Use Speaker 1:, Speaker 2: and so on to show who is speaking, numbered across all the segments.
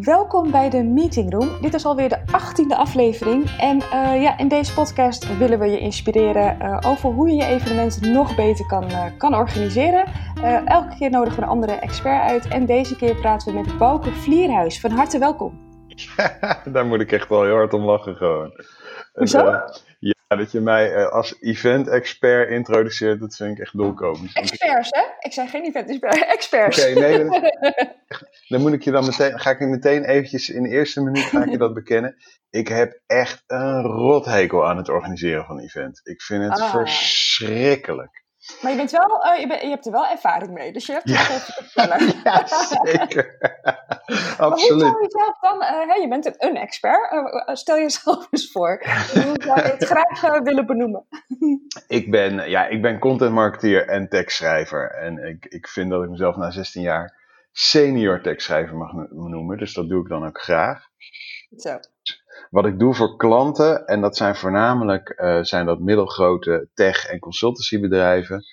Speaker 1: Welkom bij de Meeting Room. Dit is alweer de achttiende aflevering. En uh, ja, in deze podcast willen we je inspireren uh, over hoe je je evenement nog beter kan, uh, kan organiseren. elke keer nodigen we een andere expert uit. En deze keer praten we met Bouke Vlierhuis. Van harte welkom.
Speaker 2: Daar moet ik echt wel heel hard om lachen gewoon.
Speaker 1: Hoezo?
Speaker 2: Ja, dat je mij uh, als event-expert introduceert, dat vind ik echt dolkomisch.
Speaker 1: Experts, hè? Ik zei geen event-expert, experts.
Speaker 2: Oké, okay, nee, dan, dan, moet ik je dan meteen, ga ik je meteen eventjes in de eerste minuut ga ik je dat bekennen. Ik heb echt een rothekel aan het organiseren van event. Ik vind het ah. verschrikkelijk.
Speaker 1: Maar je, bent wel, uh, je, bent, je, hebt er wel ervaring mee, dus je hebt
Speaker 2: ja.
Speaker 1: het te vertellen.
Speaker 2: ja, zeker.
Speaker 1: Absoluut. Maar hoe zou je zelf dan, uh, hey, je bent een, een expert, uh, stel jezelf eens voor. Hoe zou je het graag willen benoemen?
Speaker 2: ik, ben, ja, ik ben content marketeer en tekstschrijver. En ik, ik vind dat ik mezelf na 16 jaar senior tekstschrijver mag noemen, dus dat doe ik dan ook graag.
Speaker 1: Zo.
Speaker 2: Wat ik doe voor klanten, en dat zijn voornamelijk uh, zijn dat middelgrote tech- en consultancybedrijven,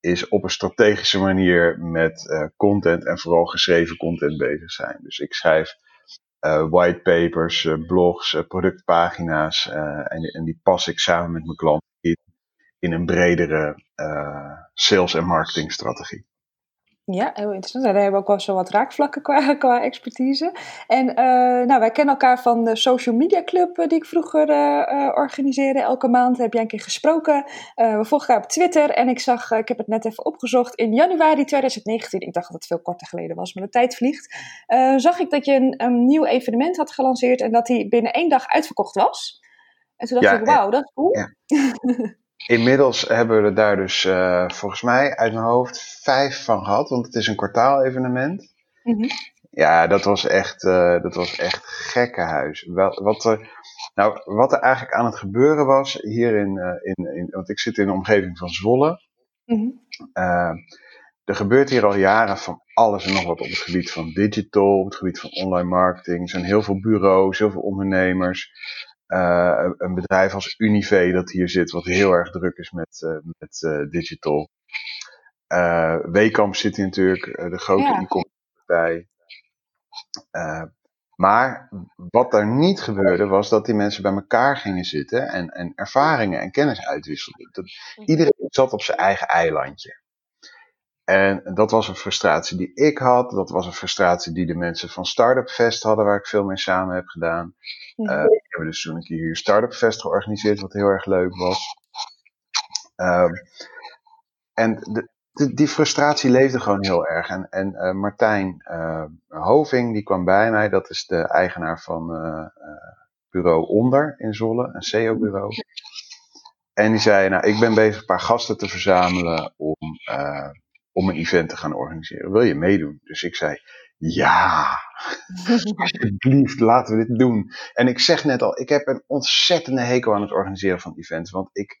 Speaker 2: is op een strategische manier met uh, content en vooral geschreven content bezig zijn. Dus ik schrijf uh, whitepapers, blogs, productpagina's en, en, die pas ik samen met mijn klanten in, in een bredere sales- en marketingstrategie.
Speaker 1: Ja, heel interessant. Daar hebben we ook wel zo wat raakvlakken qua, qua expertise. En uh, nou, wij kennen elkaar van de Social Media Club die ik vroeger uh, organiseerde. Elke maand heb jij een keer gesproken. we volgen elkaar op Twitter en ik zag, ik heb het net even opgezocht, in januari 2019, ik dacht dat het veel korter geleden was, maar de tijd vliegt, zag ik dat je een, een, nieuw evenement had gelanceerd en dat die binnen één dag uitverkocht was. En toen dacht
Speaker 2: ja,
Speaker 1: ik, wauw, dat is cool.
Speaker 2: Ja. Inmiddels hebben we er daar dus uh, volgens mij uit mijn hoofd vijf van gehad, want het is een kwartaal-evenement.
Speaker 1: Mm -hmm.
Speaker 2: Ja, dat was echt, uh, dat was echt gekkenhuis. Wel, wat, er, nou, wat er eigenlijk aan het gebeuren was hier in, uh, in, in want ik zit in de omgeving van Zwolle.
Speaker 1: Mm -hmm.
Speaker 2: er gebeurt hier al jaren van alles en nog wat op het gebied van digital, op het gebied van online marketing. Er zijn heel veel bureaus, heel veel ondernemers. Uh, een bedrijf als Unive dat hier zit, wat heel erg druk is met, uh, met uh, digital. Wekamp zit hier natuurlijk, de grote
Speaker 1: Ja.
Speaker 2: e-commerce partij. maar wat daar niet gebeurde, was dat die mensen bij elkaar gingen zitten en, en ervaringen en kennis uitwisselden. Dat, iedereen zat op zijn eigen eilandje. En dat was een frustratie die ik had. Dat was een frustratie die de mensen van Startup Fest hadden, waar ik veel mee samen heb gedaan.
Speaker 1: Mhm.
Speaker 2: Uh, we hebben dus toen een keer hier Startup Fest georganiseerd, wat heel erg leuk was. Uh, en de, de, die frustratie leefde gewoon heel erg. En, en uh, Martijn Hoving, die kwam bij mij, dat is de eigenaar van bureau Onder in Zwolle, een SEO-bureau. En die zei, nou, ik ben bezig een paar gasten te verzamelen om om een event te gaan organiseren. Wil je meedoen? Dus ik zei, ja, alsjeblieft, laten we dit doen. En ik zeg net al, ik heb een ontzettende hekel aan het organiseren van events, want ik,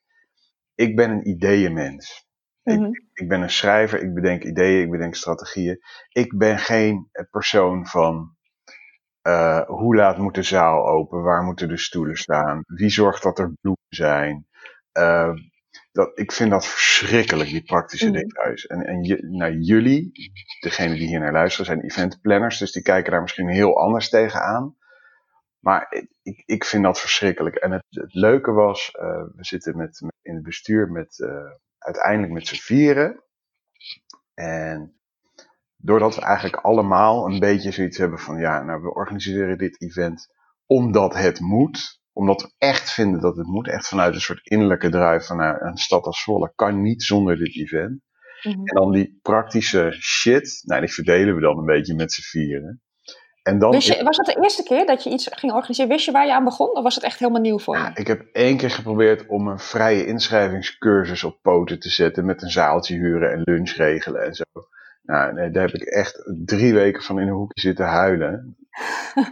Speaker 2: ik ben een ideeënmens.
Speaker 1: Mhm.
Speaker 2: Ik, ik ben een schrijver, ik bedenk ideeën, ik bedenk strategieën. Ik ben geen persoon van uh, hoe laat moet de zaal open, waar moeten de stoelen staan, wie zorgt dat er bloemen zijn. Uh, dat, ik vind dat verschrikkelijk, die praktische
Speaker 1: Mhm.
Speaker 2: details. En, en je, nou, jullie, degene die hier naar luisteren, zijn eventplanners, dus die kijken daar misschien heel anders tegenaan. Maar ik- ik, ik vind dat verschrikkelijk. En het, het leuke was, uh, we zitten met, met- in het bestuur met, uh, uiteindelijk met z'n vieren. En doordat we eigenlijk allemaal een beetje zoiets hebben van, ja, nou, we organiseren dit event omdat het moet. Omdat we echt vinden dat het moet. Echt vanuit een soort innerlijke drive van, nou, een stad als Zwolle kan niet zonder dit event.
Speaker 1: Mhm.
Speaker 2: En dan die praktische shit, nou, die verdelen we dan een beetje met z'n vieren. En dan
Speaker 1: je, was het de eerste keer dat je iets ging organiseren? Wist je waar je aan begon? Of was het echt helemaal nieuw voor je?
Speaker 2: Ja, ik heb één keer geprobeerd om een vrije inschrijvingscursus op poten te zetten. Met een zaaltje huren en lunch regelen en zo. Nou, nee, daar heb ik echt drie weken van in een hoekje zitten huilen.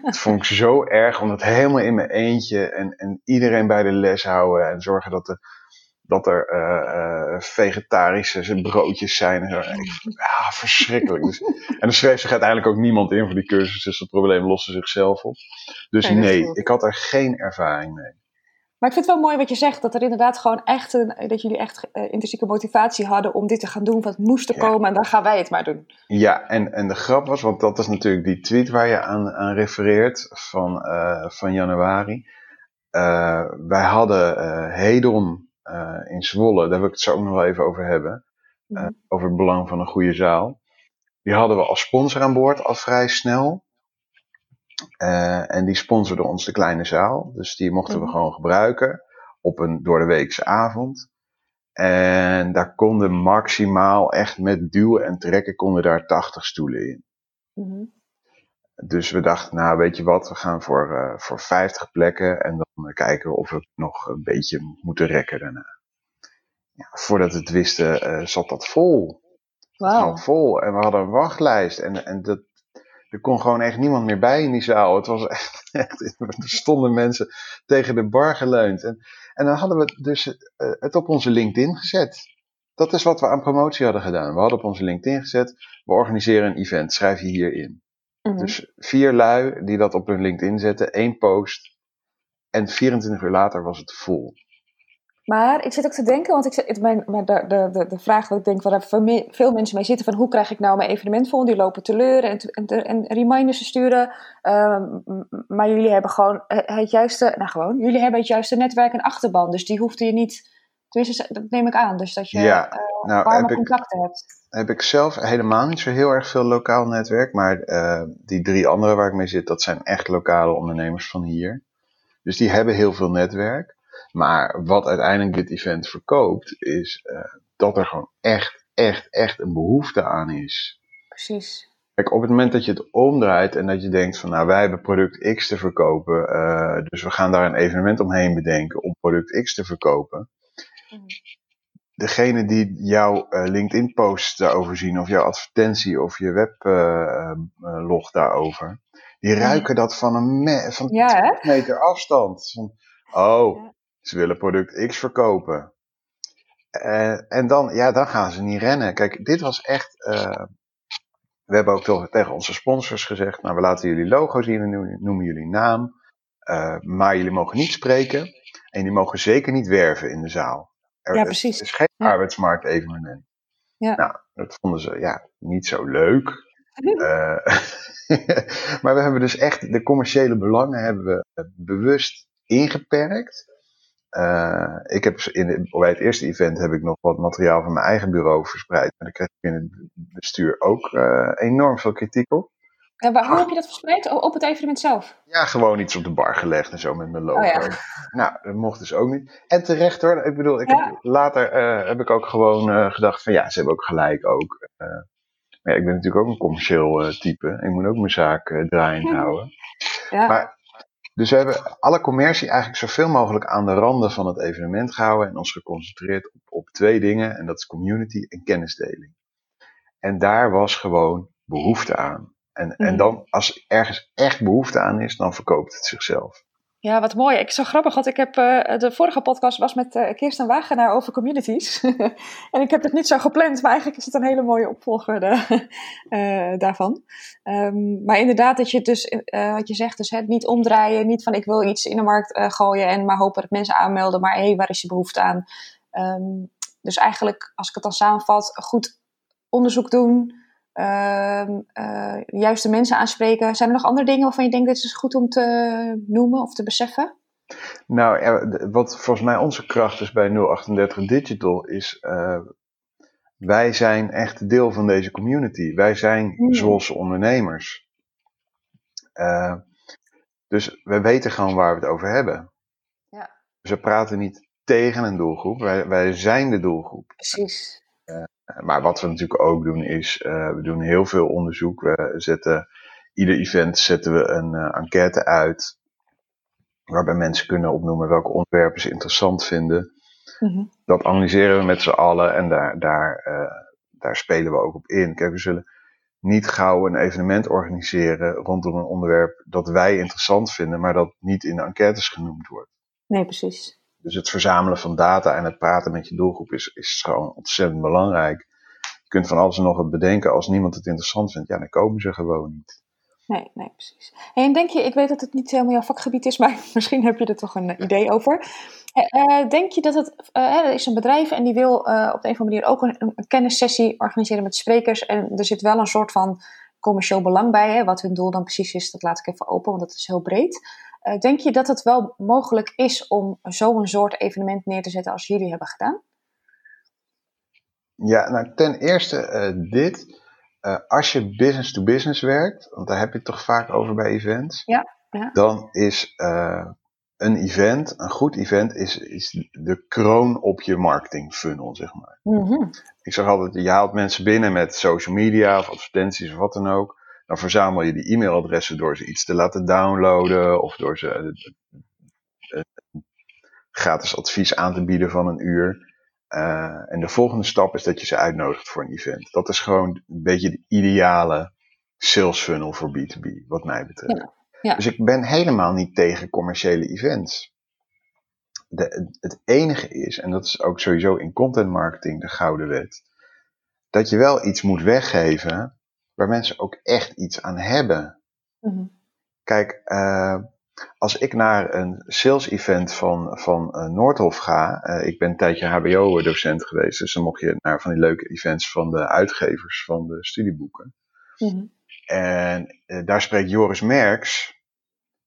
Speaker 2: Dat vond ik zo erg, om dat helemaal in mijn eentje en, en iedereen bij de les houden. En zorgen dat er, dat er eh, eh, vegetarische broodjes zijn. En zo. En ik, ah, verschrikkelijk. Dus, en er schreef zich uiteindelijk ook niemand in voor die cursus, dus dat probleem loste zichzelf op. Dus
Speaker 1: Nee,
Speaker 2: ik had er geen ervaring mee.
Speaker 1: Maar ik vind het wel mooi wat je zegt, dat er inderdaad gewoon echt een, dat jullie echt uh, intrinsieke motivatie hadden om dit te gaan doen, want het moest er komen en dan gaan wij het maar doen.
Speaker 2: Ja, en, en de grap was, want dat is natuurlijk die tweet waar je aan, aan refereert van, uh, van januari. Uh, wij hadden Hedon in Zwolle, daar wil ik het zo ook nog wel even over hebben, mm. over het belang van een goede zaal. Die hadden we als sponsor aan boord al vrij snel. Uh, en die sponsorde ons de kleine zaal. Dus die mochten we mhm. gewoon gebruiken op een door de weekse avond. En daar konden maximaal echt met duwen en trekken konden daar 80 stoelen in. Mm Dus we dachten, nou weet je wat, we gaan voor, uh, voor 50 plekken en dan kijken of we nog een beetje moeten rekken daarna. Ja, voordat we het wisten uh, zat dat vol. Wow. vol. En we hadden een wachtlijst en, en dat, er kon gewoon echt niemand meer bij in die zaal. Het was echt, echt er stonden mensen tegen de bar geleund. En, en dan hadden we dus uh, het op onze LinkedIn gezet. Dat is wat we aan promotie hadden gedaan. We hadden op onze LinkedIn gezet, we organiseren een event, schrijf je hierin. Mm Dus vier lui die dat op hun LinkedIn zetten, één post. En 24 uur later was het vol.
Speaker 1: Maar ik zit ook te denken, want ik zit, mijn, mijn, de, de, de vraag wat ik denk waar veel mensen mee zitten: van hoe krijg ik nou mijn evenement vol? Die lopen teleur en, en, en reminders te sturen. Ehm, maar jullie hebben gewoon het juiste, nou gewoon, jullie hebben het juiste netwerk en achterban. Dus die hoefde je niet, tenminste, dat neem ik aan. Dus dat je ja, uh, nou, warme contacten hebt.
Speaker 2: Heb ik zelf helemaal niet zo heel erg veel lokaal netwerk. Maar uh, die drie andere waar ik mee zit, dat zijn echt lokale ondernemers van hier. Dus die hebben heel veel netwerk. Maar wat uiteindelijk dit event verkoopt, is uh, dat er gewoon echt, echt, echt een behoefte aan is.
Speaker 1: Precies.
Speaker 2: Kijk, op het moment dat je het omdraait en dat je denkt van nou wij hebben product X te verkopen, uh, dus we gaan daar een evenement omheen bedenken om product X te verkopen. Mm. Degene die jouw uh, LinkedIn post daarover zien of jouw advertentie of je weblog daarover, die mhm. ruiken dat van een me van ja, meter afstand. Van, oh, ze willen product X verkopen. Uh, en dan, ja, dan gaan ze niet rennen. Kijk, dit was echt. Uh, we hebben ook tegen onze sponsors gezegd: Nou, we laten jullie logo zien en noemen jullie naam. Uh, maar jullie mogen niet spreken. En jullie mogen zeker niet werven in de zaal.
Speaker 1: Er, ja, precies.
Speaker 2: Het is geen ja. arbeidsmarkt-evenement. Ja. Nou, dat vonden ze ja, niet zo leuk. maar we hebben dus echt de commerciële belangen hebben we bewust ingeperkt. Uh, ik heb in, bij het eerste event heb ik nog wat materiaal van mijn eigen bureau verspreid. Maar daar kreeg ik in het bestuur ook uh, enorm veel kritiek op.
Speaker 1: En waar, hoe heb je dat verspreid? Op het evenement zelf?
Speaker 2: Ja, gewoon iets op de bar gelegd en zo met mijn logo. Oh, ja. Nou, dat mocht dus ook niet. En terecht hoor. Ik bedoel, ik heb, later uh, heb ik ook gewoon gedacht van ja, ze hebben ook gelijk ook. maar ja, ik ben natuurlijk ook een commercieel type. Ik moet ook mijn zaak draaiend houden. Ja. Maar dus we hebben alle commercie eigenlijk zoveel mogelijk aan de randen van het evenement gehouden en ons geconcentreerd op, op twee dingen. En dat is community en kennisdeling. En daar was gewoon behoefte aan. En, en mhm. dan, als ergens echt behoefte aan is, dan verkoopt het zichzelf.
Speaker 1: Ja, wat mooi. Ik zo grappig, want ik heb uh, de vorige podcast was met uh, Kirsten Wagenaar over communities. en ik heb het niet zo gepland, maar eigenlijk is het een hele mooie opvolger de, uh, daarvan. Um, maar inderdaad, dat je dus, wat je zegt, dus het niet omdraaien, niet van ik wil iets in de markt gooien en maar hopen dat mensen aanmelden, maar hé, hey, waar is je behoefte aan? Um, dus eigenlijk, als ik het dan samenvat, goed onderzoek doen, uh, uh, juiste mensen aanspreken. Zijn er nog andere dingen waarvan je denkt dat het is goed om te noemen of te beseffen?
Speaker 2: Nou, wat volgens mij onze kracht is bij 038 Digital is. Uh, wij zijn echt deel van deze community. Wij zijn mm. Zwolse ondernemers. Uh, dus we weten gewoon waar we het over hebben. Ja. Dus we praten niet tegen een doelgroep, wij, wij zijn de doelgroep.
Speaker 1: Precies.
Speaker 2: Maar wat we natuurlijk ook doen is, uh, we doen heel veel onderzoek. We zetten, ieder event zetten we een uh, enquête uit. Waarbij mensen kunnen opnoemen welke onderwerpen ze interessant vinden. Mm-hmm. Dat analyseren we met z'n allen en daar, daar, uh, daar spelen we ook op in. Kijk, we zullen niet gauw een evenement organiseren rondom een onderwerp dat wij interessant vinden, maar dat niet in de enquêtes genoemd wordt.
Speaker 1: Nee, precies.
Speaker 2: Dus het verzamelen van data en het praten met je doelgroep is, is gewoon ontzettend belangrijk. Je kunt van alles en nog wat bedenken. Als niemand het interessant vindt, ja, dan komen ze gewoon niet.
Speaker 1: Nee, nee, precies. En denk je, ik weet dat het niet helemaal jouw vakgebied is, maar misschien heb je er toch een eh, idee over. Uh, denk je dat het, uh, er is een bedrijf en die wil op de een of andere manier ook een, een, kennissessie organiseren met sprekers. En er zit wel een soort van commercieel belang bij. Hè? Wat hun doel dan precies is, dat laat ik even open, want dat is heel breed. Denk je dat het wel mogelijk is om zo'n soort evenement neer te zetten als jullie hebben gedaan?
Speaker 2: Ja, nou ten eerste dit. Uh, als je business to business werkt, want daar heb je het toch vaak over bij events,
Speaker 1: ja, ja.
Speaker 2: dan is uh, een event, een goed event, is, is de kroon op je marketing funnel, zeg maar.
Speaker 1: Mm -hmm.
Speaker 2: Ik zeg altijd, je haalt mensen binnen met social media of advertenties of wat dan ook. Dan verzamel je die e-mailadressen door ze iets te laten downloaden of door ze uh, gratis advies aan te bieden van een uur. Uh, en de volgende stap is dat je ze uitnodigt voor een event. Dat is gewoon een beetje de ideale sales funnel voor B2B, wat mij betreft.
Speaker 1: Ja, ja.
Speaker 2: Dus ik ben helemaal niet tegen commerciële events. De, het enige is, en dat is ook sowieso in content marketing de gouden wet, dat je wel iets moet weggeven waar mensen ook echt iets aan hebben.
Speaker 1: Mm -hmm.
Speaker 2: Kijk, uh, als ik naar een sales event van, van uh, Noordhof ga, uh, ik ben een tijdje HBO-docent geweest, dus dan mocht je naar van die leuke events van de uitgevers van de studieboeken.
Speaker 1: Mm -hmm.
Speaker 2: En daar spreekt Joris Merks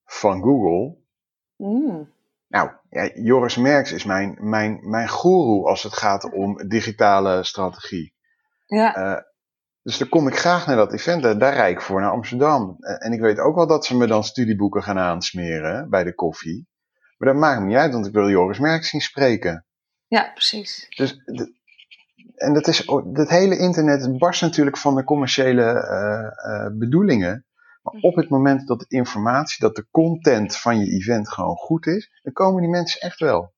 Speaker 2: van Google.
Speaker 1: Mm.
Speaker 2: Nou, ja, Joris Merks is mijn, mijn, mijn guru als het gaat om digitale strategie.
Speaker 1: Ja.
Speaker 2: Dus dan kom ik graag naar dat event, daar rijd ik voor naar Amsterdam. En ik weet ook wel dat ze me dan studieboeken gaan aansmeren bij de koffie. Maar dat maakt me niet uit, want ik wil Joris Merks zien spreken.
Speaker 1: Ja, precies.
Speaker 2: Dus, en dat is, dat hele internet barst natuurlijk van de commerciële uh, uh, bedoelingen. Maar op het moment dat de informatie, dat de content van je event gewoon goed is, dan komen die mensen echt wel.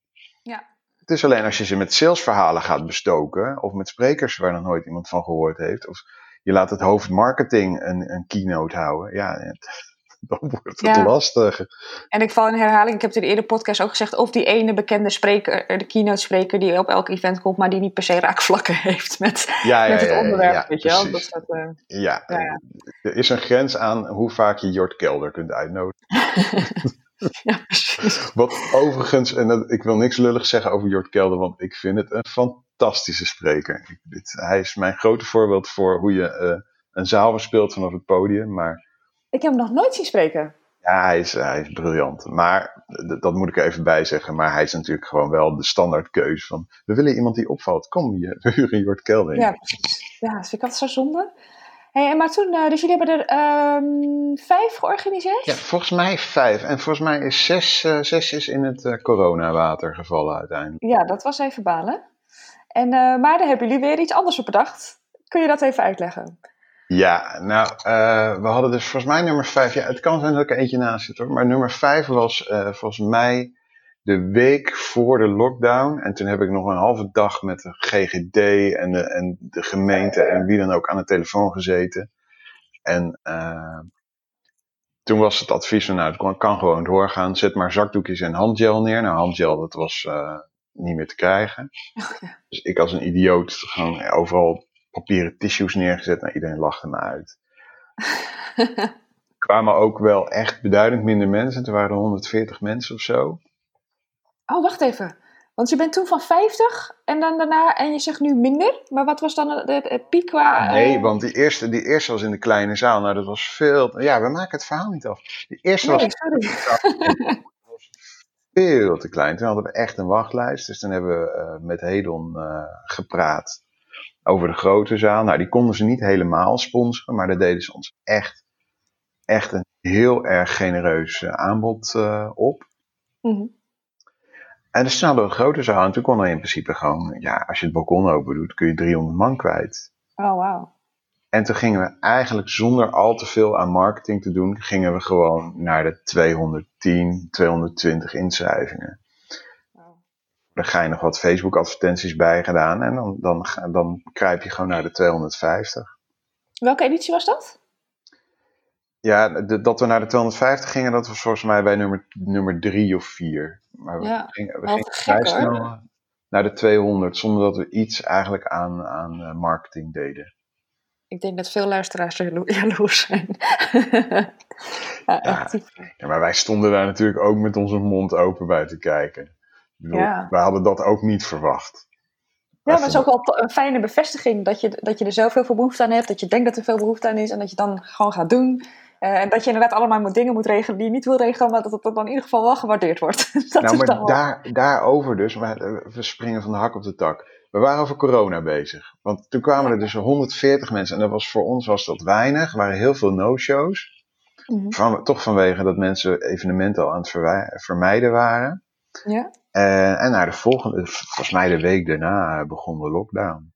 Speaker 2: Het is alleen als je ze met salesverhalen gaat bestoken, of met sprekers waar nog nooit iemand van gehoord heeft, of je laat het hoofd marketing een, een keynote houden, ja, dan wordt het
Speaker 1: Ja.
Speaker 2: lastig.
Speaker 1: En ik val in herhaling, ik heb het in de eerdere podcast ook gezegd, of die ene bekende spreker, de keynote spreker die op elk event komt, maar die niet per se raakvlakken heeft met,
Speaker 2: Ja, ja,
Speaker 1: met het onderwerp,
Speaker 2: ja,
Speaker 1: weet je wel. Dat eh,
Speaker 2: Ja,
Speaker 1: Ja, ja.
Speaker 2: er is een grens aan hoe vaak je Jort Kelder kunt uitnodigen.
Speaker 1: ja, precies.
Speaker 2: Wat overigens, en dat, ik wil niks lulligs zeggen over Jort Kelder, want ik vind het een fantastische spreker. Ik, dit, hij is mijn grote voorbeeld voor hoe je eh, een zaal verspeelt vanaf het podium. Maar
Speaker 1: Ik heb hem nog nooit zien spreken.
Speaker 2: ja, hij is, hij is briljant. Maar dat moet ik er even bij zeggen. Maar hij is natuurlijk gewoon wel de standaardkeus van. We willen iemand die opvalt. Kom, je, we huren Jort Kelder in.
Speaker 1: Ja, precies. Ja, vind ik altijd zo zonde. Hey, maar toen, eh, dus jullie hebben er ehm, vijf georganiseerd?
Speaker 2: Ja, volgens mij vijf. En volgens mij is zes, zes is in het eh, coronawater gevallen uiteindelijk.
Speaker 1: Ja, dat was even balen. En, maar daar hebben jullie weer iets anders op bedacht. Kun je dat even uitleggen?
Speaker 2: Ja, nou, we hadden dus volgens mij nummer vijf. Ja, het kan zijn dat ik er eentje naast zit hoor. Maar nummer vijf was volgens mij de week voor de lockdown. En toen heb ik nog een halve dag met de GGD en de, en de gemeente en wie dan ook aan de telefoon gezeten. En eh, toen was het advies van, nou, het kan, gewoon doorgaan. Zet maar zakdoekjes en handgel neer. Nou, handgel, dat was eh, niet meer te krijgen. Dus ik als een idioot gewoon overal papieren tissues neergezet. Nou, iedereen lachte me uit. kwamen ook wel echt beduidend minder mensen. Er waren 140 mensen of zo.
Speaker 1: Oh, wacht even. Want je bent toen van 50 en dan daarna, en je zegt nu minder. Maar wat was dan het, piek qua... eh,
Speaker 2: Nee, want die eerste, die eerste was in de kleine zaal. Nou, dat was veel. Ja, we maken het verhaal niet af. Die eerste was
Speaker 1: sorry.
Speaker 2: veel te klein. Toen hadden we echt een wachtlijst. Dus toen hebben we eh, met Hedon eh, gepraat over de grote zaal. Nou, die konden ze niet helemaal sponsoren, maar daar deden ze ons echt, echt een heel erg genereus aanbod op.
Speaker 1: Mhm.
Speaker 2: En hadden we een grote zaal. En toen kon er in principe gewoon, ja, als je het balkon open doet, kun je 300 man kwijt.
Speaker 1: Oh, wauw.
Speaker 2: En toen gingen we eigenlijk zonder al te veel aan marketing te doen, gingen we gewoon naar de 210, 220 inschrijvingen.
Speaker 1: Wauw.
Speaker 2: Daar ga je nog wat Facebook advertenties bij gedaan en dan, dan, dan kruip je gewoon naar de 250.
Speaker 1: Welke editie was dat?
Speaker 2: Ja, de- dat we naar de 250 gingen, dat was volgens mij bij nummer, nummer drie of vier. Maar we
Speaker 1: Ja,
Speaker 2: gingen, we vrij snel naar de 200, zonder dat we iets eigenlijk aan, aan eh, marketing deden.
Speaker 1: Ik denk dat veel luisteraars jalo jaloers zijn.
Speaker 2: ja, echt ja, maar wij stonden daar natuurlijk ook met onze mond open bij te kijken. Bedoel, ja. Wij hadden dat ook niet verwacht.
Speaker 1: Ja, maar het is ook wel een fijne bevestiging dat je, dat je er zelf heel veel behoefte aan hebt. Dat je denkt dat er veel behoefte aan is en dat je dan gewoon gaat doen. Uh, en dat je inderdaad allemaal dingen moet regelen die je niet wil regelen, maar dat het dan in ieder geval wel gewaardeerd wordt.
Speaker 2: dat nou, maar daar, daarover dus, maar we springen van de hak op de tak. We waren over corona bezig. Want toen kwamen er dus 140 mensen. En dat was, voor ons was dat weinig. Er waren heel veel no-shows. Mm van, toch vanwege dat mensen evenementen al aan het vermijden waren. Ja. Uh, en naar de volgende, volgens mij de week daarna, begon de lockdown.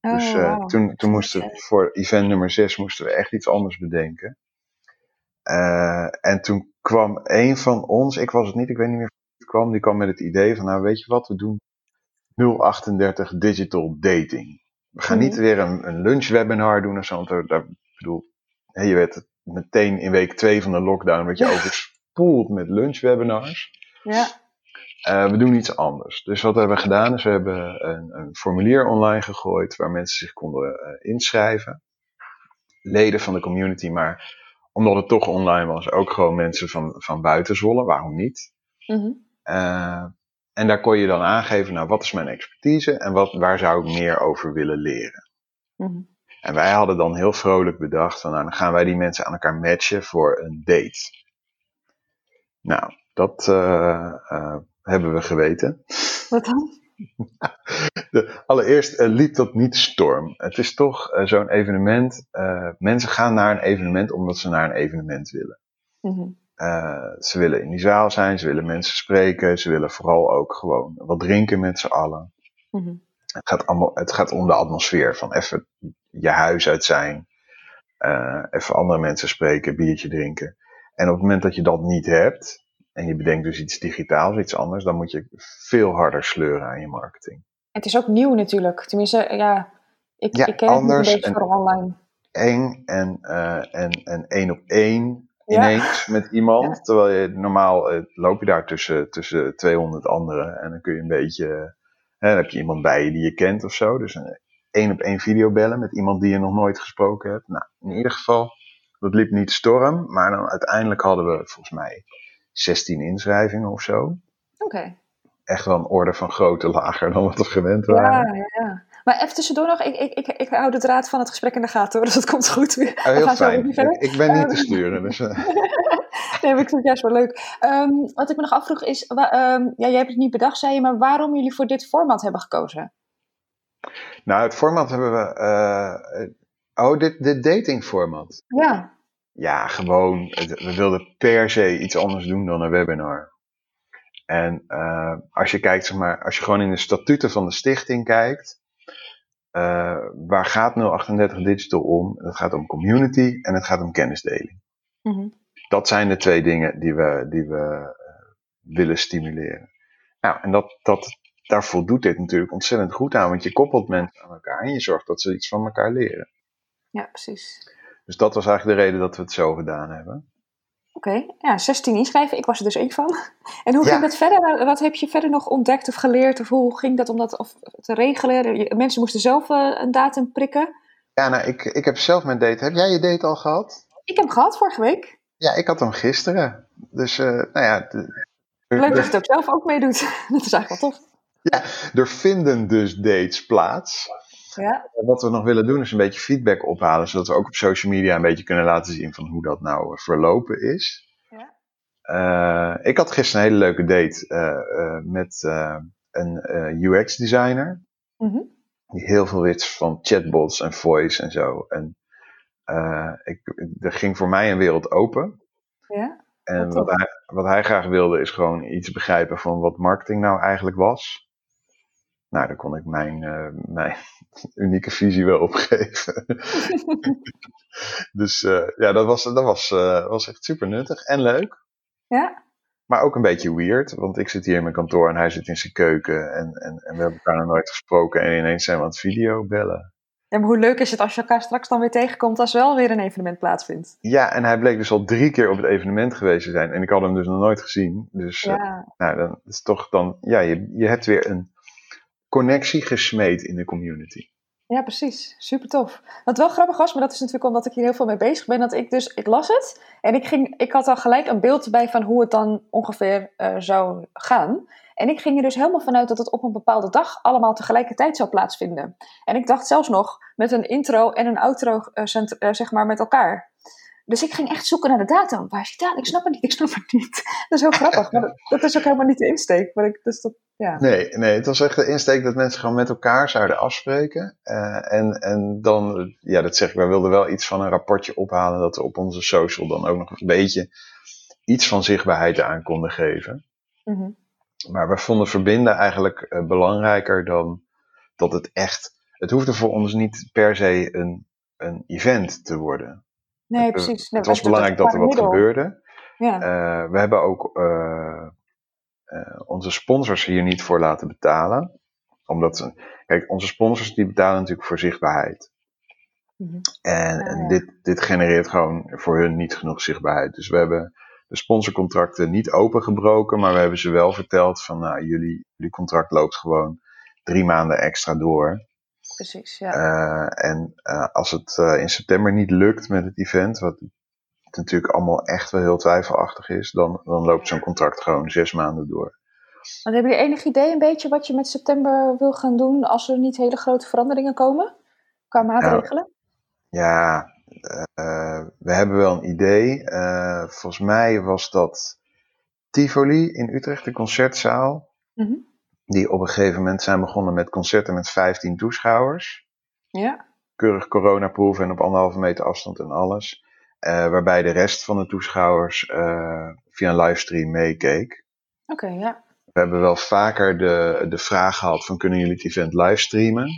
Speaker 2: Oh, dus uh, wow. toen, toen moesten we voor event nummer 6 moesten we echt iets anders bedenken. Uh, en toen kwam een van ons, ik was het niet, ik weet niet meer wie het kwam, die kwam met het idee van, nou weet je wat, we doen 038 Digital Dating. We gaan niet mhm. weer een, een lunchwebinar doen of zo. Want daar, bedoel, je werd meteen in week 2 van de lockdown werd je overspoeld met lunchwebinars. Ja. Uh, we doen iets anders. Dus wat hebben we gedaan is we hebben een, een formulier online gegooid waar mensen zich konden uh, inschrijven. Leden van de community, maar omdat het toch online was, ook gewoon mensen van, van buiten Zwolle. Waarom niet? Mm -hmm. uh, en daar kon je dan aangeven, nou, wat is mijn expertise en wat, waar zou ik meer over willen leren? Mm En wij hadden dan heel vrolijk bedacht, van, nou, dan gaan wij die mensen aan elkaar matchen voor een date. Nou, dat uh, uh, hebben we geweten.
Speaker 1: Wat dan?
Speaker 2: De, allereerst uh, liep dat niet storm. Het is toch zo'n evenement. mensen gaan naar een evenement omdat ze naar een evenement willen. Mm uh, ze willen in die zaal zijn, ze willen mensen spreken, ze willen vooral ook gewoon wat drinken met z'n allen. Mm -hmm. het, gaat allemaal, het gaat om de atmosfeer van even je huis uit zijn, even andere mensen spreken, biertje drinken. En op het moment dat je dat niet hebt, en je bedenkt dus iets digitaals, iets anders, dan moet je veel harder sleuren aan je marketing.
Speaker 1: Het is ook nieuw natuurlijk. Tenminste, ja, ik, ja, ik ken het niet een beetje voor online.
Speaker 2: Eng en, uh, en, en één op één ineens met iemand. Terwijl je normaal uh, loop je daar tussen, tussen 200 anderen. En dan kun je een beetje. Hè, dan heb je iemand bij je die je kent of zo. Dus een één op één video bellen met iemand die je nog nooit gesproken hebt. Nou, in ieder geval, dat liep niet storm. Maar dan uiteindelijk hadden we volgens mij 16 inschrijvingen of zo.
Speaker 1: Oké.
Speaker 2: Echt wel een orde van grootte lager dan wat we gewend waren.
Speaker 1: Ja, ja. Maar even tussendoor nog, ik, ik, ik, ik hou de draad van het gesprek in de gaten hoor, dus dat komt goed.
Speaker 2: We oh, heel fijn. Ik ben niet te ehm, sturen. Dus, uh.
Speaker 1: nee, maar ik vind het juist wel leuk. Um, wat ik me nog afvroeg is, um, ja, jij hebt het niet bedacht, zei je, maar waarom jullie voor dit format hebben gekozen?
Speaker 2: Nou, het format hebben we. Uh, oh, dit, dit datingformat.
Speaker 1: Ja.
Speaker 2: Ja, gewoon. We wilden per se iets anders doen dan een webinar. En uh, als je kijkt, zeg maar, als je gewoon in de statuten van de stichting kijkt, uh, waar gaat 038 Digital om? Het gaat om community en het gaat om kennisdeling. Mm -hmm. Dat zijn de twee dingen die we, die we uh, willen stimuleren. Nou, en dat, dat, daar voldoet dit natuurlijk ontzettend goed aan, want je koppelt mensen aan elkaar en je zorgt dat ze iets van elkaar leren.
Speaker 1: Ja, precies.
Speaker 2: Dus dat was eigenlijk de reden dat we het zo gedaan hebben.
Speaker 1: Oké, ja, 16 inschrijven. Ik was er dus één van. En hoe ging dat verder? Wat heb je verder nog ontdekt of geleerd? Of hoe ging dat om dat of te regelen? Mensen moesten zelf uh, een datum prikken.
Speaker 2: Ja, nou, ik, ik heb zelf mijn date. Heb jij je date al gehad?
Speaker 1: Ik heb hem gehad vorige week.
Speaker 2: Ja, ik had hem gisteren. Dus, uh, nou ja. De,
Speaker 1: Leuk dat je het ook zelf ook meedoet. dat is eigenlijk wel tof.
Speaker 2: Ja, er vinden dus dates plaats. Ja. Wat we nog willen doen is een beetje feedback ophalen, zodat we ook op social media een beetje kunnen laten zien van hoe dat nou eh, verlopen is. Ja. Uh, ik had gisteren een hele leuke date uh, uh, met een UX designer. Mm -hmm. Die heel veel wist van chatbots en voice en zo. En ik, er ging voor mij een wereld open.
Speaker 1: Ja.
Speaker 2: En wat hij, wat hij graag wilde is gewoon iets begrijpen van wat marketing nou eigenlijk was. Nou, daar kon ik mijn, uh, mijn unieke visie wel opgeven. dus uh, ja, dat was, dat was, uh, was echt super nuttig en leuk.
Speaker 1: Ja.
Speaker 2: Maar ook een beetje weird, want ik zit hier in mijn kantoor en hij zit in zijn keuken. En, en, en we hebben elkaar nog nooit gesproken en ineens zijn we aan het video bellen.
Speaker 1: Ja, maar hoe leuk is het als je elkaar straks dan weer tegenkomt als wel weer een evenement plaatsvindt?
Speaker 2: Ja, en hij bleek dus al drie keer op het evenement geweest te zijn. En ik had hem dus nog nooit gezien. Dus ja. nou, dan is toch dan, ja, je, je hebt weer een connectie gesmeed in de community.
Speaker 1: Ja, precies. Super tof. Wat wel grappig was, maar dat is natuurlijk omdat ik hier heel veel mee bezig ben, dat ik dus, ik las het en ik, ging, ik had al gelijk een beeld erbij van hoe het dan ongeveer uh, zou gaan. En ik ging er dus helemaal vanuit dat het op een bepaalde dag allemaal tegelijkertijd zou plaatsvinden. En ik dacht zelfs nog met een intro en een outro, uh, zeg maar, met elkaar. Dus ik ging echt zoeken naar de datum. Waar is die datum? Ik snap het niet, ik snap het niet. Dat is heel grappig, maar dat, is ook helemaal niet de insteek. Maar ik, dus dat, ja.
Speaker 2: nee, nee, het was echt de insteek dat mensen gewoon met elkaar zouden afspreken. Uh, en, en dan, ja, dat zeg ik, wij wilden wel iets van een rapportje ophalen. Dat we op onze social dan ook nog een beetje iets van zichtbaarheid aan konden geven. Mm -hmm. Maar we vonden verbinden eigenlijk uh, belangrijker dan dat het echt. Het hoefde voor ons niet per se een, een event te worden.
Speaker 1: Nee, precies.
Speaker 2: het was belangrijk dat er wat gebeurde. Ja. Uh, we hebben ook onze sponsors hier niet voor laten betalen. Omdat, ze, kijk, onze sponsors die betalen natuurlijk voor zichtbaarheid. Mm -hmm. En, ah, en dit, dit genereert gewoon voor hun niet genoeg zichtbaarheid. Dus we hebben de sponsorcontracten niet opengebroken, maar we hebben ze wel verteld van, nou, jullie, jullie contract loopt gewoon drie maanden extra door.
Speaker 1: Precies, ja.
Speaker 2: Uh, en uh, als het uh, in september niet lukt met het event, wat natuurlijk allemaal echt wel heel twijfelachtig is, dan, dan loopt zo'n contract gewoon zes maanden door.
Speaker 1: Maar hebben jullie enig idee een beetje wat je met september wil gaan doen als er niet hele grote veranderingen komen qua maatregelen?
Speaker 2: Ja, ja we hebben wel een idee. volgens mij was dat Tivoli in Utrecht, de concertzaal. Mm -hmm die op een gegeven moment zijn begonnen met concerten met 15 toeschouwers.
Speaker 1: Ja.
Speaker 2: Keurig coronaproof en op anderhalve meter afstand en alles. Uh, waarbij de rest van de toeschouwers uh, via een livestream meekeek.
Speaker 1: Oké, okay, ja.
Speaker 2: We hebben wel vaker de, de vraag gehad van kunnen jullie het event livestreamen?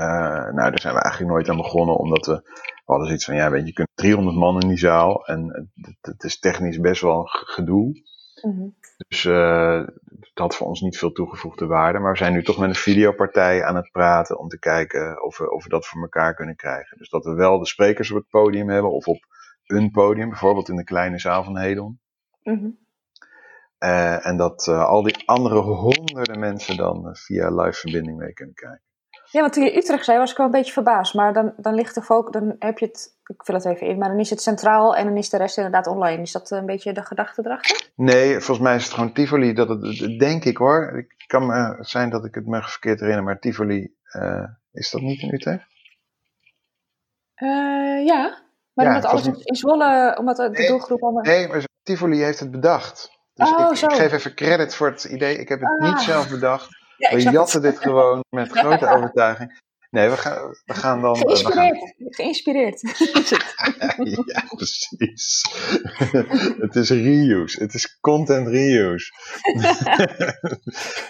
Speaker 2: Uh, nou, daar zijn we eigenlijk nooit aan begonnen, omdat we, we hadden zoiets van, ja, weet je, je kunt 300 man in die zaal en het, het is technisch best wel een gedoe. Mm -hmm. Dus uh, dat had voor ons niet veel toegevoegde waarde. Maar we zijn nu toch met een videopartij aan het praten om te kijken of we, of we dat voor elkaar kunnen krijgen. Dus dat we wel de sprekers op het podium hebben of op een podium, bijvoorbeeld in de kleine zaal van Hedon. Mm -hmm. uh, en dat uh, al die andere honderden mensen dan via live verbinding mee kunnen kijken.
Speaker 1: Ja, want toen je Utrecht zei, was ik wel een beetje verbaasd. Maar dan, dan ligt de focus, dan heb je het, ik vul het even in, maar dan is het centraal en dan is de rest inderdaad online. Is dat een beetje de gedachte erachter?
Speaker 2: Nee, volgens mij is het gewoon Tivoli, dat het, denk ik hoor. Het kan zijn dat ik het me verkeerd herinner, maar Tivoli, uh, is dat niet in Utrecht?
Speaker 1: Uh, ja, maar ja, omdat alles niet... in Zwolle, omdat de nee, doelgroep allemaal...
Speaker 2: Nee, maar Tivoli heeft het bedacht. Dus oh, ik, ik, geef even credit voor het idee. Ik heb het ah. niet zelf bedacht. Ja, we jatten dit gewoon met grote overtuiging. Nee, we gaan, we gaan dan...
Speaker 1: Geïnspireerd. We gaan... Geïnspireerd.
Speaker 2: ja, precies. het is reuse. Het is content reuse.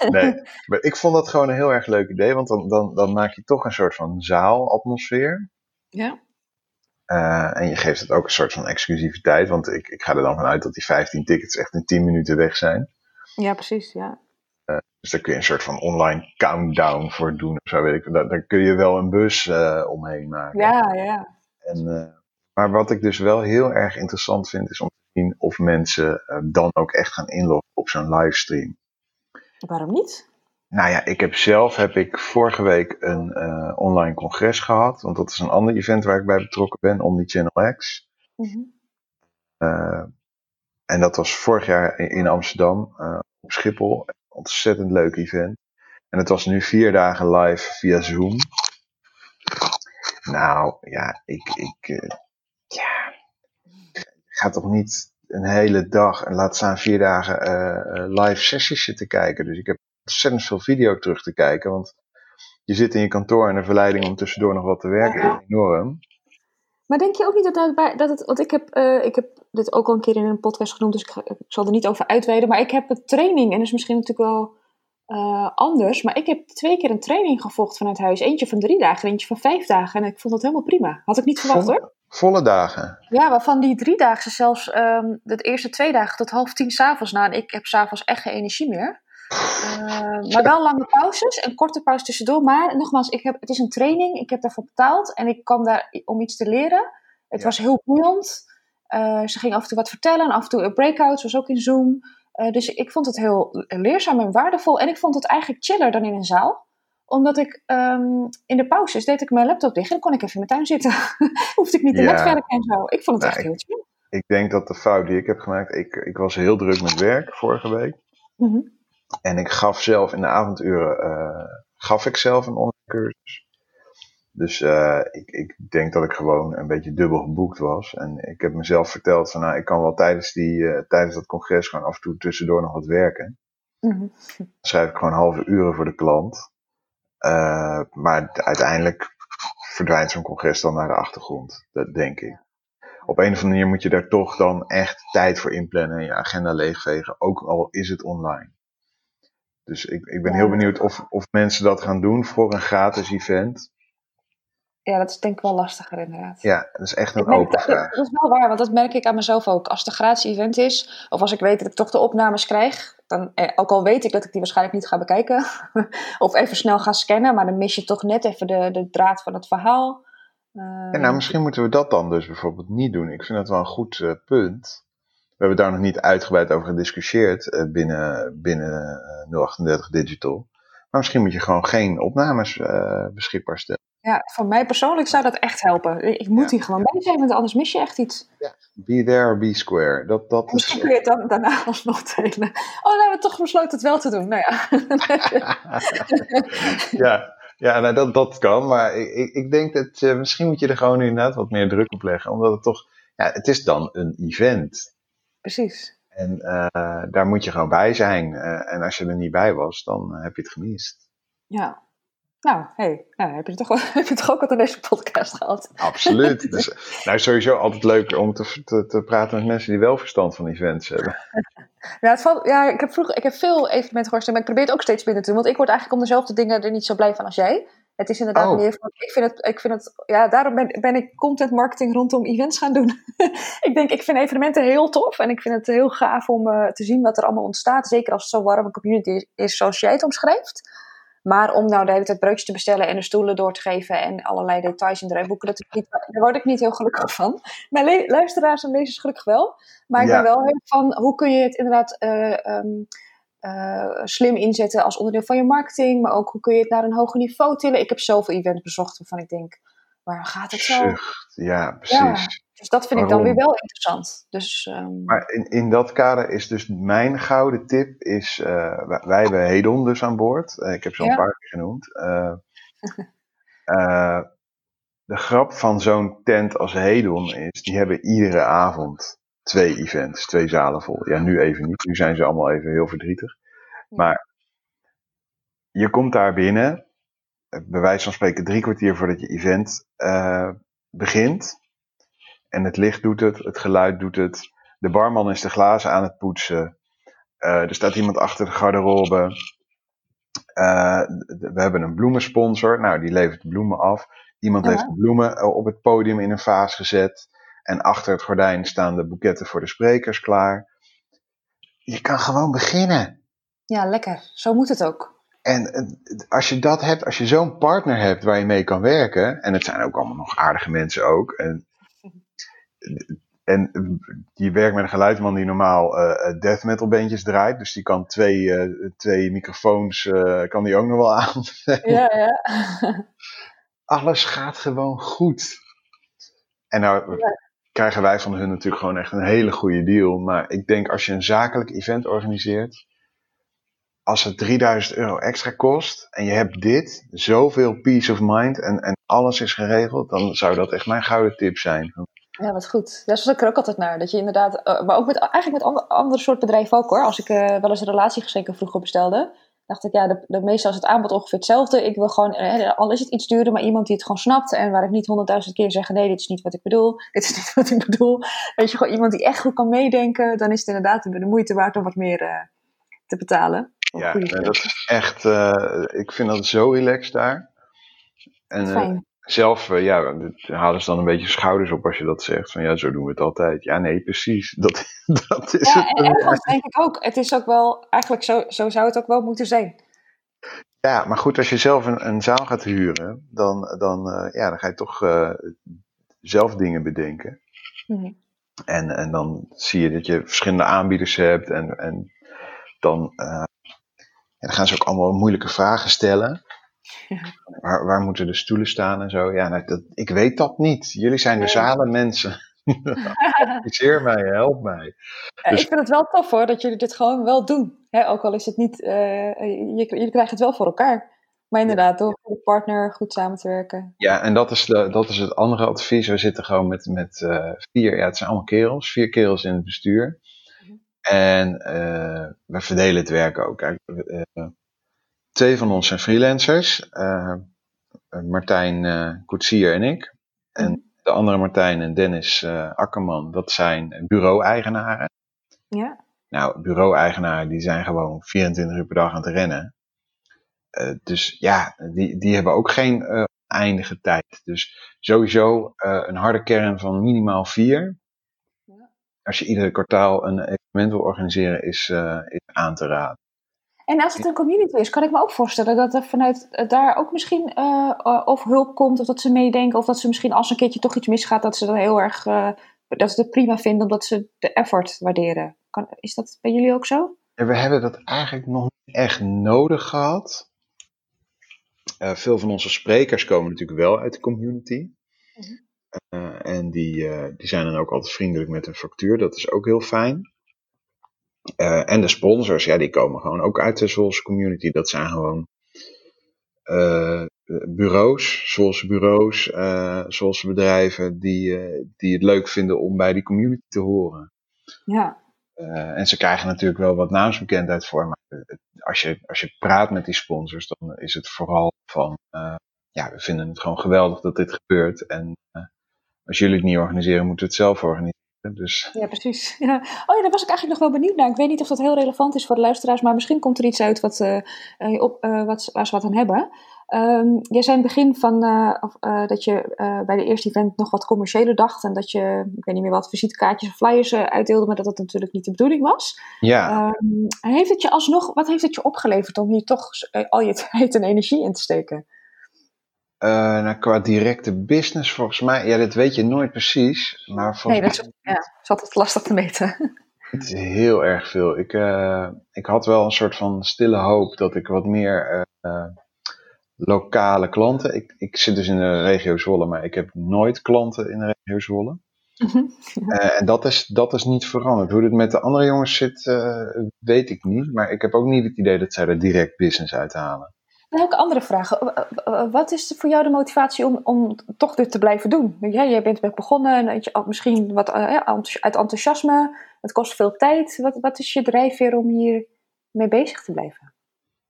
Speaker 2: nee, maar ik vond dat gewoon een heel erg leuk idee. Want dan, dan, dan maak je toch een soort van zaalatmosfeer.
Speaker 1: Ja.
Speaker 2: Uh, en je geeft het ook een soort van exclusiviteit. Want ik, ik ga er dan vanuit dat die 15 tickets echt in 10 minuten weg zijn.
Speaker 1: Ja, precies. Ja.
Speaker 2: Dus daar kun je een soort van online countdown voor doen. Zo weet ik. Daar, daar kun je wel een bus uh, omheen maken.
Speaker 1: Ja, ja.
Speaker 2: En, uh, maar wat ik dus wel heel erg interessant vind, is om te zien of mensen dan ook echt gaan inloggen op zo'n livestream.
Speaker 1: Waarom niet?
Speaker 2: Nou ja, ik heb zelf heb ik vorige week een online congres gehad. Want dat is een ander event waar ik bij betrokken ben, Omnichannel X. Mm -hmm. en dat was vorig jaar in Amsterdam, op Schiphol ontzettend leuk event. En het was nu vier dagen live via Zoom. Nou, ja, ik, ik, uh, ja, ga toch niet een hele dag en laat staan vier dagen uh, live sessies zitten kijken. Dus ik heb ontzettend veel video terug te kijken, want je zit in je kantoor en de verleiding om tussendoor nog wat te werken is enorm.
Speaker 1: Maar denk je ook niet dat, dat, dat het. Want ik heb, uh, ik heb dit ook al een keer in een podcast genoemd, dus ik, ik, zal er niet over uitweiden. Maar ik heb een training, en dat is misschien natuurlijk wel uh, anders. Maar ik heb twee keer een training gevolgd vanuit huis. Eentje van drie dagen, eentje van vijf dagen. En ik vond dat helemaal prima. Had ik niet verwacht
Speaker 2: volle,
Speaker 1: hoor.
Speaker 2: Volle dagen?
Speaker 1: Ja, waarvan die drie dagen zelfs um, de eerste twee dagen tot half tien s'avonds na. En ik heb s'avonds echt geen energie meer. Uh, maar wel lange pauzes en korte pauzes tussendoor. Maar nogmaals, ik heb, het is een training. Ik heb daarvoor betaald en ik kwam daar om iets te leren. Het ja. was heel boeiend. Uh, ze ging af en toe wat vertellen. En af en toe een breakout, was ook in Zoom. Uh, dus ik vond het heel leerzaam en waardevol. En ik vond het eigenlijk chiller dan in een zaal omdat ik ehm, in de pauzes deed ik mijn laptop dicht en kon ik even in mijn tuin zitten. Hoefde ik niet te
Speaker 2: Ja.
Speaker 1: netwerken en zo. Ik vond het
Speaker 2: Nou,
Speaker 1: echt heel chill.
Speaker 2: Ik denk dat de fout die ik heb gemaakt, ik, ik was heel druk met werk vorige week.
Speaker 1: Mhm.
Speaker 2: En ik gaf zelf in de avonduren, eh, gaf ik zelf een online cursus. Dus eh, ik, ik denk dat ik gewoon een beetje dubbel geboekt was. En ik heb mezelf verteld van nou, ik kan wel tijdens, die, eh, tijdens dat congres gewoon af en toe tussendoor nog wat werken.
Speaker 1: Mhm.
Speaker 2: Dan schrijf ik gewoon halve uren voor de klant. Maar uiteindelijk verdwijnt zo'n congres dan naar de achtergrond. Dat denk ik. Op een of andere manier moet je daar toch dan echt tijd voor inplannen en je agenda leegvegen. Ook al is het online. Dus ik, ik ben
Speaker 1: Ja.
Speaker 2: heel benieuwd of, of mensen dat gaan doen voor een gratis event.
Speaker 1: Ja, dat is denk ik wel lastiger inderdaad.
Speaker 2: Ja, dat is echt een
Speaker 1: merk
Speaker 2: open vraag.
Speaker 1: dat is wel waar, want dat merk ik aan mezelf ook. Als het een gratis event is, of als ik weet dat ik toch de opnames krijg, dan, eh, ook al weet ik dat ik die waarschijnlijk niet ga bekijken, of even snel ga scannen, maar dan mis je toch net even de, de draad van het verhaal.
Speaker 2: En nou, misschien moeten we dat dan dus bijvoorbeeld niet doen. Ik vind dat wel een goed eh, punt. We hebben daar nog niet uitgebreid over gediscussieerd eh, binnen, binnen eh, 038 Digital. Maar misschien moet je gewoon geen opnames eh, beschikbaar stellen.
Speaker 1: ja, voor mij persoonlijk zou dat echt helpen. Ik moet
Speaker 2: Ja.
Speaker 1: hier gewoon bij zijn, want anders mis je echt iets.
Speaker 2: Be there or be square. Dat, dat
Speaker 1: Misschien
Speaker 2: is...
Speaker 1: kun je het dan daarna alsnog delen. Oh, dan hebben we toch besloten het wel te doen. Nou ja.
Speaker 2: ja, ja nou, dat, dat kan. Maar ik, ik- ik denk dat eh, misschien moet je er gewoon inderdaad wat meer druk op leggen. Omdat het toch... Ja, het is dan een event.
Speaker 1: Precies.
Speaker 2: En eh, daar moet je gewoon bij zijn. Eh, en als je er niet bij was, dan eh, heb je het gemist.
Speaker 1: Ja. Nou, hey, nou, heb, je toch, heb je toch ook wat aan deze podcast gehad?
Speaker 2: Absoluut. dus, nou, sowieso altijd leuk om te, te, te praten met mensen die wel verstand van events hebben.
Speaker 1: Ja, het valt, ja ik, heb vroeger, ik heb veel evenementen gehoord, maar ik probeer het ook steeds binnen te doen. Want ik word eigenlijk om dezelfde dingen er niet zo blij van als jij. Het is inderdaad
Speaker 2: Oh.
Speaker 1: meer van, ik vind het, ik vind het ja, daarom ben, ben ik content marketing rondom events gaan doen. ik denk, ik vind evenementen heel tof en ik vind het heel gaaf om eh, te zien wat er allemaal ontstaat. Zeker als het zo'n warme community is, zoals jij het omschrijft. Maar om nou de hele tijd broodjes te bestellen en de stoelen door te geven en allerlei details in de boeken, dat niet, daar word ik niet heel gelukkig van. Mijn luisteraars en lezers gelukkig wel. Maar ik
Speaker 2: Ja.
Speaker 1: ben wel heel van, hoe kun je het inderdaad eh, ehm, eh, slim inzetten als onderdeel van je marketing, maar ook hoe kun je het naar een hoger niveau tillen. Ik heb zoveel events bezocht waarvan ik denk, waar gaat het zo?
Speaker 2: Zucht. Ja, precies.
Speaker 1: Dus dat vind ik dan weer wel interessant. Dus ehm,
Speaker 2: Maar in, in dat kader is dus mijn gouden tip, is, eh, wij, wij hebben Hedon dus aan boord. Eh, ik heb ze al
Speaker 1: Ja.
Speaker 2: een paar keer genoemd. De grap van zo'n tent als Hedon is, die hebben iedere avond twee events, twee zalen vol. Ja, nu even niet. Nu zijn ze allemaal even heel verdrietig. Maar je komt daar binnen, bij wijze van spreken drie kwartier voordat je event eh, begint. En het licht doet het, het geluid doet het. De barman is de glazen aan het poetsen. Eh, er staat iemand achter de garderobe. Eh, we hebben een bloemensponsor. Nou, die levert de bloemen af. Iemand
Speaker 1: Ja.
Speaker 2: heeft de bloemen op het podium in een vaas gezet. En achter het gordijn staan de boeketten voor de sprekers klaar. Je kan gewoon beginnen.
Speaker 1: ja, lekker. Zo moet het ook.
Speaker 2: En eh, als je dat hebt, als je zo'n partner hebt waar je mee kan werken, en het zijn ook allemaal nog aardige mensen ook, en, en je werkt met een geluidsman die normaal eh death metal bandjes draait, dus die kan twee, eh, twee microfoons, eh, kan die ook nog wel aan.
Speaker 1: Ja, ja.
Speaker 2: Alles gaat gewoon goed. En nou krijgen wij van hun natuurlijk gewoon echt een hele goede deal, maar ik denk als je een zakelijk event organiseert, als het 3000 euro extra kost en je hebt dit, zoveel peace of mind en, en alles is geregeld, dan zou dat echt mijn gouden tip zijn.
Speaker 1: Ja, wat goed. Daar zoek ik er ook altijd naar. Dat je inderdaad, eh, maar ook met, eigenlijk met andere, andere soort bedrijven ook hoor. Als ik eh, wel eens een relatiegeschenken vroeger bestelde, dacht ik ja, de, de meestal is het aanbod ongeveer hetzelfde. Ik wil gewoon, eh, al is het iets duurder, maar iemand die het gewoon snapt en waar ik niet honderdduizend keer zeg, nee, dit is niet wat ik bedoel, dit is niet wat ik bedoel. Weet je, gewoon iemand die echt goed kan meedenken, dan is het inderdaad de moeite waard om wat meer eh, te betalen.
Speaker 2: Ja, dat is echt, eh, ik vind dat zo relaxed daar. En
Speaker 1: Fijn.
Speaker 2: Zelf, eh, ja, halen ze dan een beetje schouders op als je dat zegt. Van ja, zo doen we het altijd. Ja, nee, precies. Dat, dat is
Speaker 1: Ja,
Speaker 2: het.
Speaker 1: en ergens denk ik ook, het is ook wel, eigenlijk zo, zo zou het ook wel moeten zijn.
Speaker 2: Ja, maar goed, als je zelf een, een zaal gaat huren, dan, dan, eh, ja, dan ga je toch eh, zelf dingen bedenken.
Speaker 1: Mhm.
Speaker 2: En, en dan zie je dat je verschillende aanbieders hebt. En, en dan, ja, dan gaan ze ook allemaal moeilijke vragen stellen. Waar, waar moeten de stoelen staan en zo? Ja, nou, dat, ik weet dat niet. Jullie zijn de zalenmensen. Adviseer mij, help mij.
Speaker 1: Dus... Ik vind het wel tof hoor, dat jullie dit gewoon wel doen. ook al is het niet, uh, jullie krijgen het wel voor elkaar. Maar inderdaad, door een partner goed samen te werken.
Speaker 2: Ja, en dat is, de, dat is het andere advies. We zitten gewoon met, met uh, vier, ja, het zijn allemaal kerels, vier kerels in het bestuur. Mhm. En uh, we verdelen het werk ook. Kijk, twee van ons zijn freelancers. Martijn Koetsier en ik. En mhm de andere Martijn en Dennis uh, Akkerman, dat zijn bureau-eigenaren.
Speaker 1: Ja.
Speaker 2: Nou, bureau-eigenaren die zijn gewoon 24 uur per dag aan het rennen. Uh, dus ja, die, die hebben ook geen uh, eindige tijd. Dus sowieso een harde kern van minimaal vier. Ja. Als je iedere kwartaal een evenement wil organiseren, is, is aan te raden.
Speaker 1: En als het een community is, kan ik me ook voorstellen dat er vanuit eh, daar ook misschien uh, of hulp komt, of dat ze meedenken, of dat ze misschien als een keertje toch iets misgaat, dat ze dan heel erg, uh, dat ze het prima vinden, omdat ze de effort waarderen. Kan, is dat bij jullie ook zo?
Speaker 2: we hebben dat eigenlijk nog niet echt nodig gehad. veel van onze sprekers komen natuurlijk wel uit de community. Mhm. en die, die zijn dan ook altijd vriendelijk met een factuur, dat is ook heel fijn. Uh, en de sponsors, ja, die komen gewoon ook uit de Zwolse community. Dat zijn gewoon uh, bureaus, Zwolse bureaus, uh, Zwolse bedrijven die, die het leuk vinden om bij die community te horen.
Speaker 1: Ja.
Speaker 2: en ze krijgen natuurlijk wel wat naamsbekendheid voor, maar als je, als je praat met die sponsors, dan is het vooral van, ja, we vinden het gewoon geweldig dat dit gebeurt. En als jullie het niet organiseren, moeten we het zelf organiseren. Dus.
Speaker 1: Ja, precies. Ja. Oh ja, daar was ik eigenlijk nog wel benieuwd naar. Ik weet niet of dat heel relevant is voor de luisteraars, maar misschien komt er iets uit wat, uh, op, uh, wat, waar ze wat aan hebben. Um, jij zei in het begin van, of, dat je bij de eerste event nog wat commerciëler dacht en dat je, ik weet niet meer wat, visitekaartjes of flyers uitdeelde, maar dat dat natuurlijk niet de bedoeling was.
Speaker 2: Ja.
Speaker 1: Um, heeft het je alsnog, wat heeft het je opgeleverd om hier toch al je tijd en energie in te steken?
Speaker 2: Uh, nou, qua directe business, volgens mij, ja, dat weet je nooit precies. Maar
Speaker 1: nee, dat is, ja, is altijd lastig te meten.
Speaker 2: Het is heel erg veel. Ik, uh, ik had wel een soort van stille hoop dat ik wat meer uh, lokale klanten. Ik, ik zit dus in de regio Zwolle, maar ik heb nooit klanten in de regio Zwolle. Mhm. en dat is, dat is niet veranderd. Hoe het met de andere jongens zit, weet ik niet. Maar ik heb ook niet het idee dat zij er direct business uit halen.
Speaker 1: Dan heb ik andere vragen. Wat is voor jou de motivatie om, om toch dit te blijven doen? Ja, jij bent begonnen, en je, misschien wat eh, uit enthousiasme. Het kost veel tijd. Wat, wat is je drijfveer om hier mee bezig te blijven?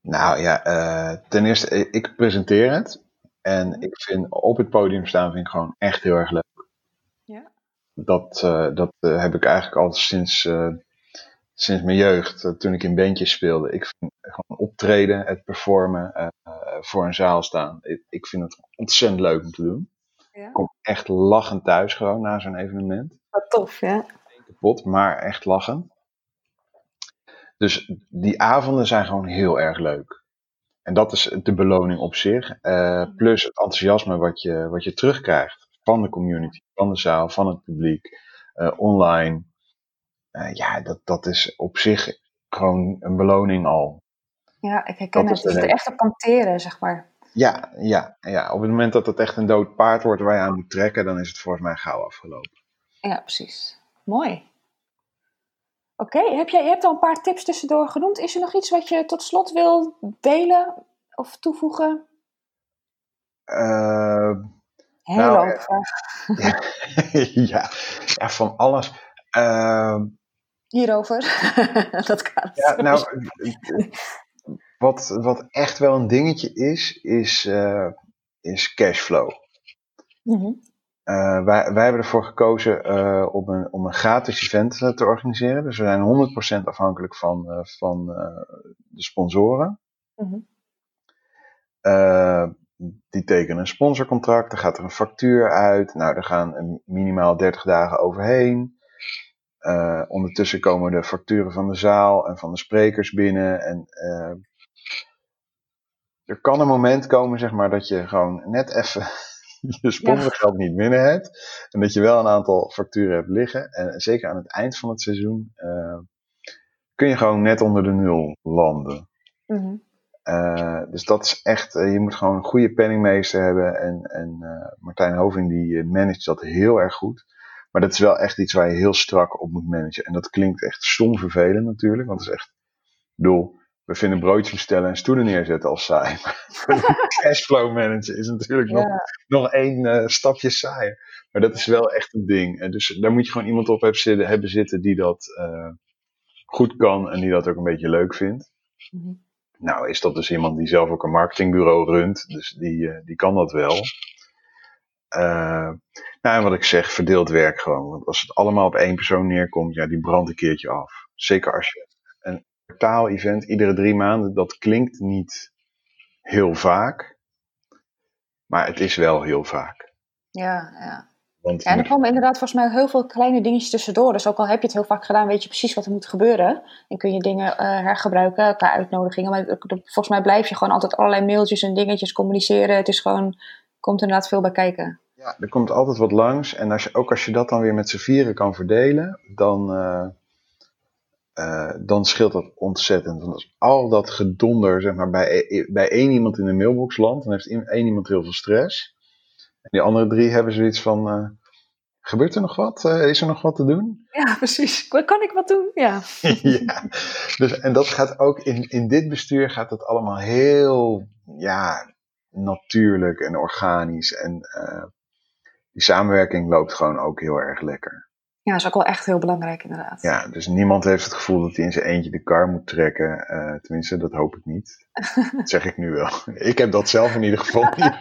Speaker 2: Nou ja, uh, ten eerste, ik presenteer het. En ik vind op het podium staan vind ik gewoon echt heel erg leuk.
Speaker 1: Ja.
Speaker 2: Dat, uh, dat heb ik eigenlijk al sinds sinds mijn jeugd, eh, toen ik in bandjes speelde. Ik vind optreden, het performen, uh, voor een zaal staan. Ik, ik, vind het ontzettend leuk om te doen. Ja. Ik kom echt lachend thuis gewoon na zo'n evenement.
Speaker 1: Wat tof, ja.
Speaker 2: Kapot, maar echt lachen. Dus die avonden zijn gewoon heel erg leuk. En dat is de beloning op zich. Uh, plus het enthousiasme wat je, wat je terugkrijgt van de community, van de zaal, van het publiek, online. Ja, dat, dat is op zich gewoon een beloning al.
Speaker 1: Ja, ik herken het. Het is echt op kanteren, zeg maar.
Speaker 2: Ja, ja, ja, op het moment dat het echt een dood paard wordt waar je aan moet trekken, dan is het volgens mij gauw afgelopen.
Speaker 1: Ja, precies. Mooi. Oké, heb jij, je hebt al een paar tips tussendoor genoemd. Is er nog iets wat je tot slot wil delen of toevoegen?
Speaker 2: Uh,
Speaker 1: Heel nou, uh,
Speaker 2: ja, ja, ja, van alles. Uh,
Speaker 1: hierover. dat kan.
Speaker 2: Ja, nou, wat, wat echt wel een dingetje is, is, uh, is cashflow. Mm uh, wij, wij hebben ervoor gekozen uh, om, een, om een gratis event te organiseren. Dus we zijn 100% afhankelijk van, van de sponsoren. Mm die tekenen een sponsorcontract, er gaat er een factuur uit. Nou, er gaan minimaal 30 dagen overheen. Uh, ondertussen komen de facturen van de zaal en van de sprekers binnen. En uh, er kan een moment komen, zeg maar, dat je gewoon net even je sponsorgeld niet binnen hebt. En dat je wel een aantal facturen hebt liggen. En zeker aan het eind van het seizoen uh, kun je gewoon net onder de nul landen. Mm dus dat is echt, je moet gewoon een goede penningmeester hebben. En, en Martijn Hoving die managt dat heel erg goed. Maar dat is wel echt iets waar je heel strak op moet managen. En dat klinkt echt stom vervelend natuurlijk. Want het is echt, ik bedoel, we vinden broodjes bestellen en stoelen neerzetten als saai. Maar cashflow managen is natuurlijk nog, nog één uh, stapje saaier. Maar dat is wel echt een ding. En dus daar moet je gewoon iemand op hebben zitten, hebben zitten die dat uh, goed kan en die dat ook een beetje leuk vindt. Mm Nou, is dat dus iemand die zelf ook een marketingbureau runt, dus die, uh, die kan dat wel. nou, en wat ik zeg, verdeeld werk gewoon. Want als het allemaal op één persoon neerkomt, ja, die brandt een keertje af. Zeker als je kwartaal-event iedere drie maanden, dat klinkt niet heel vaak. Maar het is wel heel vaak.
Speaker 1: Ja, ja. Want ja, en er komen inderdaad volgens mij heel veel kleine dingetjes tussendoor. Dus ook al heb je het heel vaak gedaan, weet je precies wat er moet gebeuren. En kun je dingen uh, hergebruiken qua uitnodigingen. Maar volgens mij blijf je gewoon altijd allerlei mailtjes en dingetjes communiceren. Het is gewoon, komt inderdaad veel bij kijken.
Speaker 2: Ja, er komt altijd wat langs. En als je, ook als je dat dan weer met z'n vieren kan verdelen, dan, uh, uh, dan scheelt dat ontzettend. Want als al dat gedonder zeg maar, bij, bij één iemand in de mailbox landt, dan heeft één iemand heel veel stress. En die andere drie hebben zoiets van, uh, gebeurt er nog wat? Uh, is er nog wat te doen?
Speaker 1: Ja, precies. Kan ik wat doen? Ja.
Speaker 2: ja. Dus, en dat gaat ook in, in dit bestuur gaat het allemaal heel ja, natuurlijk en organisch. En die samenwerking loopt gewoon ook heel erg lekker.
Speaker 1: Ja, dat is ook wel echt heel belangrijk inderdaad.
Speaker 2: Ja, dus niemand heeft het gevoel dat hij in zijn eentje de kar moet trekken. Uh, tenminste, dat hoop ik niet. dat zeg ik nu wel. Ik heb dat zelf in ieder geval niet.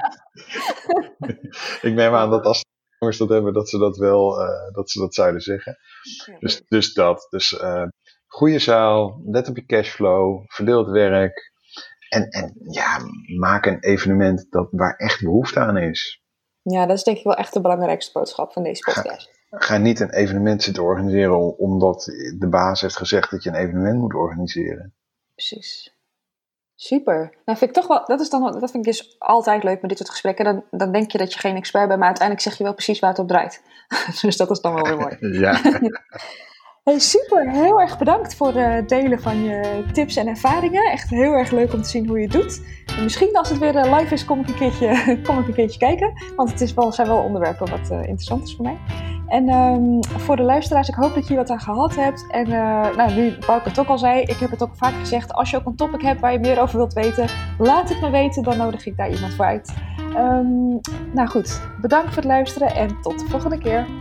Speaker 2: ik neem aan dat als jongens dat hebben, dat ze dat wel uh, dat ze dat zouden zeggen. Dus, dus dat. Dus uh, goede zaal, let op je cashflow, verdeel het werk. En, en ja, maak een evenement dat, waar echt behoefte aan is.
Speaker 1: Ja, dat is denk ik wel echt de belangrijkste boodschap van deze podcast
Speaker 2: ga niet een evenement zitten organiseren omdat de baas heeft gezegd dat je een evenement moet organiseren.
Speaker 1: Precies. Super. Nou vind ik toch wel, dat is dan, dat vind ik dus altijd leuk met dit soort gesprekken. Dan, dan denk je dat je geen expert bent, maar uiteindelijk zeg je wel precies waar het op draait. dus dat is dan wel weer mooi.
Speaker 2: ja.
Speaker 1: Hey, super, heel erg bedankt voor het delen van je tips en ervaringen. Echt heel erg leuk om te zien hoe je het doet. En misschien als het weer eh, live is, kom ik een keertje, kom ik een keertje kijken. Want het is wel, zijn wel onderwerpen wat uh, interessant is voor mij. En um, voor de luisteraars, ik hoop dat je wat aan gehad hebt. En uh, nou, nu Bouke het ook al zei, ik heb het ook vaak gezegd. Als je ook een topic hebt waar je meer over wilt weten, laat het me weten. Dan nodig ik daar iemand voor uit. Um, nou goed, bedankt voor het luisteren en tot de volgende keer.